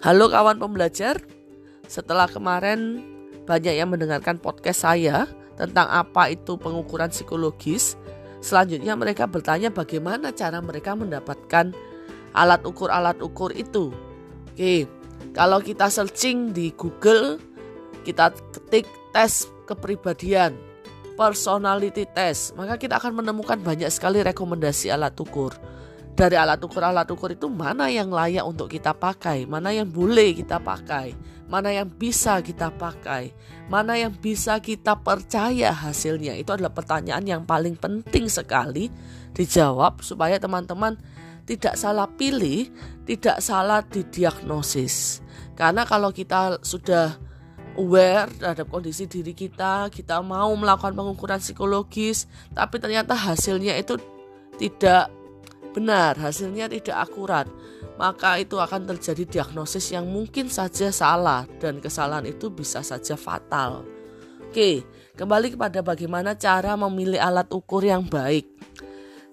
Halo kawan pembelajar, setelah kemarin banyak yang mendengarkan podcast saya tentang apa itu pengukuran psikologis, selanjutnya mereka bertanya bagaimana cara mereka mendapatkan alat ukur-alat ukur itu. Oke, kalau kita searching di Google, kita ketik tes kepribadian, personality test, maka kita akan menemukan banyak sekali rekomendasi alat ukur dari alat ukur-alat ukur itu mana yang layak untuk kita pakai, mana yang boleh kita pakai, mana yang bisa kita pakai, mana yang bisa kita percaya hasilnya. Itu adalah pertanyaan yang paling penting sekali dijawab supaya teman-teman tidak salah pilih, tidak salah didiagnosis. Karena kalau kita sudah aware terhadap kondisi diri kita, kita mau melakukan pengukuran psikologis, tapi ternyata hasilnya itu tidak benar, hasilnya tidak akurat, maka itu akan terjadi diagnosis yang mungkin saja salah dan kesalahan itu bisa saja fatal. Oke, kembali kepada bagaimana cara memilih alat ukur yang baik.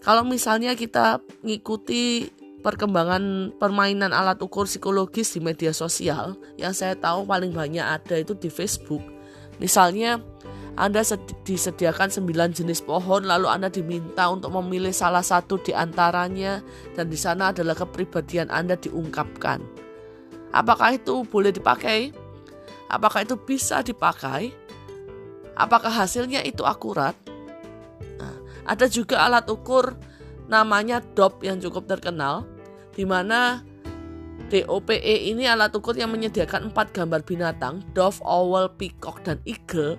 Kalau misalnya kita mengikuti perkembangan permainan alat ukur psikologis di media sosial, yang saya tahu paling banyak ada itu di Facebook. Misalnya anda disediakan 9 jenis pohon lalu Anda diminta untuk memilih salah satu di antaranya dan di sana adalah kepribadian Anda diungkapkan. Apakah itu boleh dipakai? Apakah itu bisa dipakai? Apakah hasilnya itu akurat? Nah, ada juga alat ukur namanya DOP yang cukup terkenal di mana DOPE ini alat ukur yang menyediakan empat gambar binatang, dove, owl, peacock, dan eagle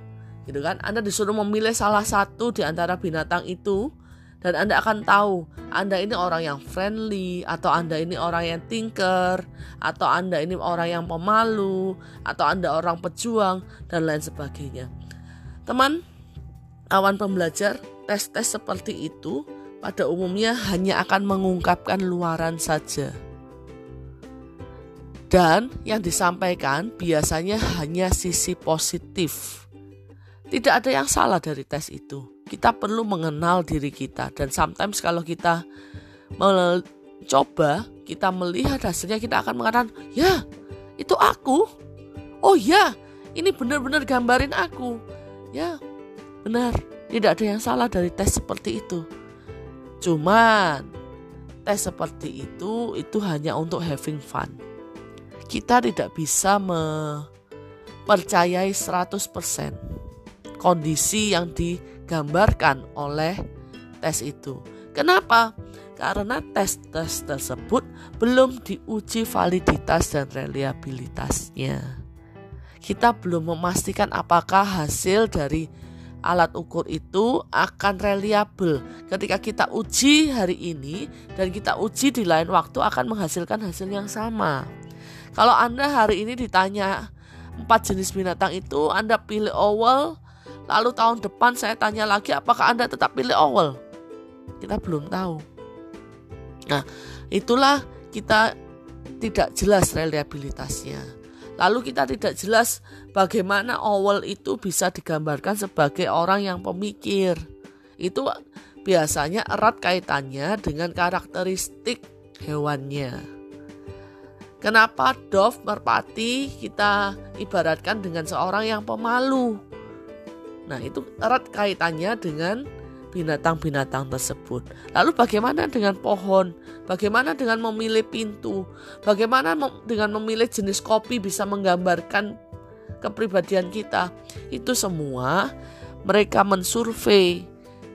gitu kan Anda disuruh memilih salah satu di antara binatang itu dan Anda akan tahu Anda ini orang yang friendly atau Anda ini orang yang thinker atau Anda ini orang yang pemalu atau Anda orang pejuang dan lain sebagainya. Teman, awan pembelajar, tes-tes seperti itu pada umumnya hanya akan mengungkapkan luaran saja. Dan yang disampaikan biasanya hanya sisi positif tidak ada yang salah dari tes itu. Kita perlu mengenal diri kita dan sometimes kalau kita mencoba, kita melihat hasilnya kita akan mengatakan, "Ya, itu aku." Oh ya, ini benar-benar gambarin aku. Ya, benar. Tidak ada yang salah dari tes seperti itu. Cuman tes seperti itu itu hanya untuk having fun. Kita tidak bisa mempercayai 100% kondisi yang digambarkan oleh tes itu. Kenapa? Karena tes-tes tersebut belum diuji validitas dan reliabilitasnya. Kita belum memastikan apakah hasil dari alat ukur itu akan reliable. Ketika kita uji hari ini dan kita uji di lain waktu akan menghasilkan hasil yang sama. Kalau Anda hari ini ditanya empat jenis binatang itu, Anda pilih owl, Lalu tahun depan saya tanya lagi apakah Anda tetap pilih owl? Kita belum tahu. Nah, itulah kita tidak jelas reliabilitasnya. Lalu kita tidak jelas bagaimana owl itu bisa digambarkan sebagai orang yang pemikir. Itu biasanya erat kaitannya dengan karakteristik hewannya. Kenapa dove merpati kita ibaratkan dengan seorang yang pemalu? Nah, itu erat kaitannya dengan binatang-binatang tersebut. Lalu bagaimana dengan pohon? Bagaimana dengan memilih pintu? Bagaimana dengan memilih jenis kopi bisa menggambarkan kepribadian kita? Itu semua mereka mensurvei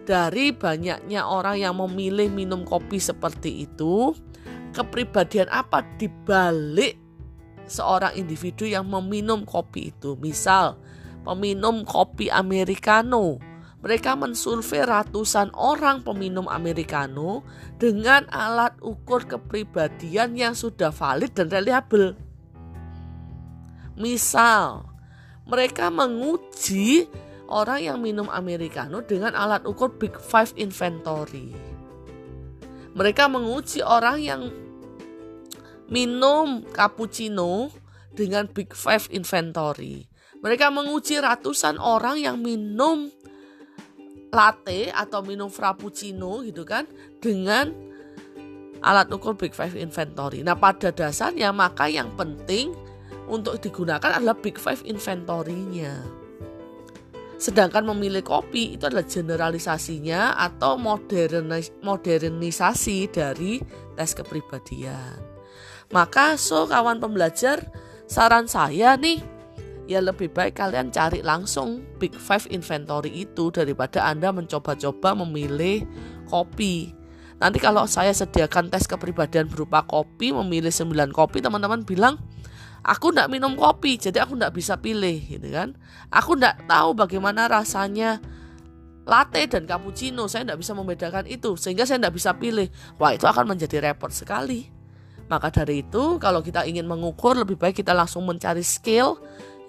dari banyaknya orang yang memilih minum kopi seperti itu, kepribadian apa di balik seorang individu yang meminum kopi itu. Misal, peminum kopi americano. Mereka mensurvei ratusan orang peminum americano dengan alat ukur kepribadian yang sudah valid dan reliable. Misal, mereka menguji orang yang minum americano dengan alat ukur Big Five Inventory. Mereka menguji orang yang minum cappuccino dengan Big Five Inventory. Mereka menguji ratusan orang yang minum latte atau minum frappuccino gitu kan dengan alat ukur Big Five Inventory. Nah, pada dasarnya maka yang penting untuk digunakan adalah Big Five Inventory-nya. Sedangkan memilih kopi itu adalah generalisasinya atau modernis modernisasi dari tes kepribadian. Maka so kawan pembelajar, saran saya nih ya lebih baik kalian cari langsung Big Five Inventory itu daripada Anda mencoba-coba memilih kopi. Nanti kalau saya sediakan tes kepribadian berupa kopi, memilih 9 kopi, teman-teman bilang, aku tidak minum kopi, jadi aku tidak bisa pilih, gitu kan? Aku tidak tahu bagaimana rasanya latte dan cappuccino, saya tidak bisa membedakan itu, sehingga saya tidak bisa pilih. Wah, itu akan menjadi repot sekali. Maka dari itu, kalau kita ingin mengukur, lebih baik kita langsung mencari skill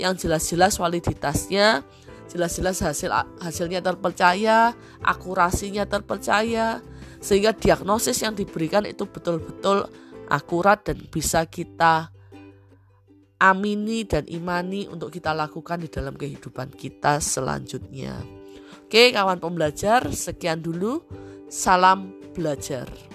yang jelas-jelas validitasnya, jelas-jelas hasil hasilnya terpercaya, akurasinya terpercaya, sehingga diagnosis yang diberikan itu betul-betul akurat dan bisa kita amini dan imani untuk kita lakukan di dalam kehidupan kita selanjutnya. Oke, kawan pembelajar, sekian dulu. Salam belajar.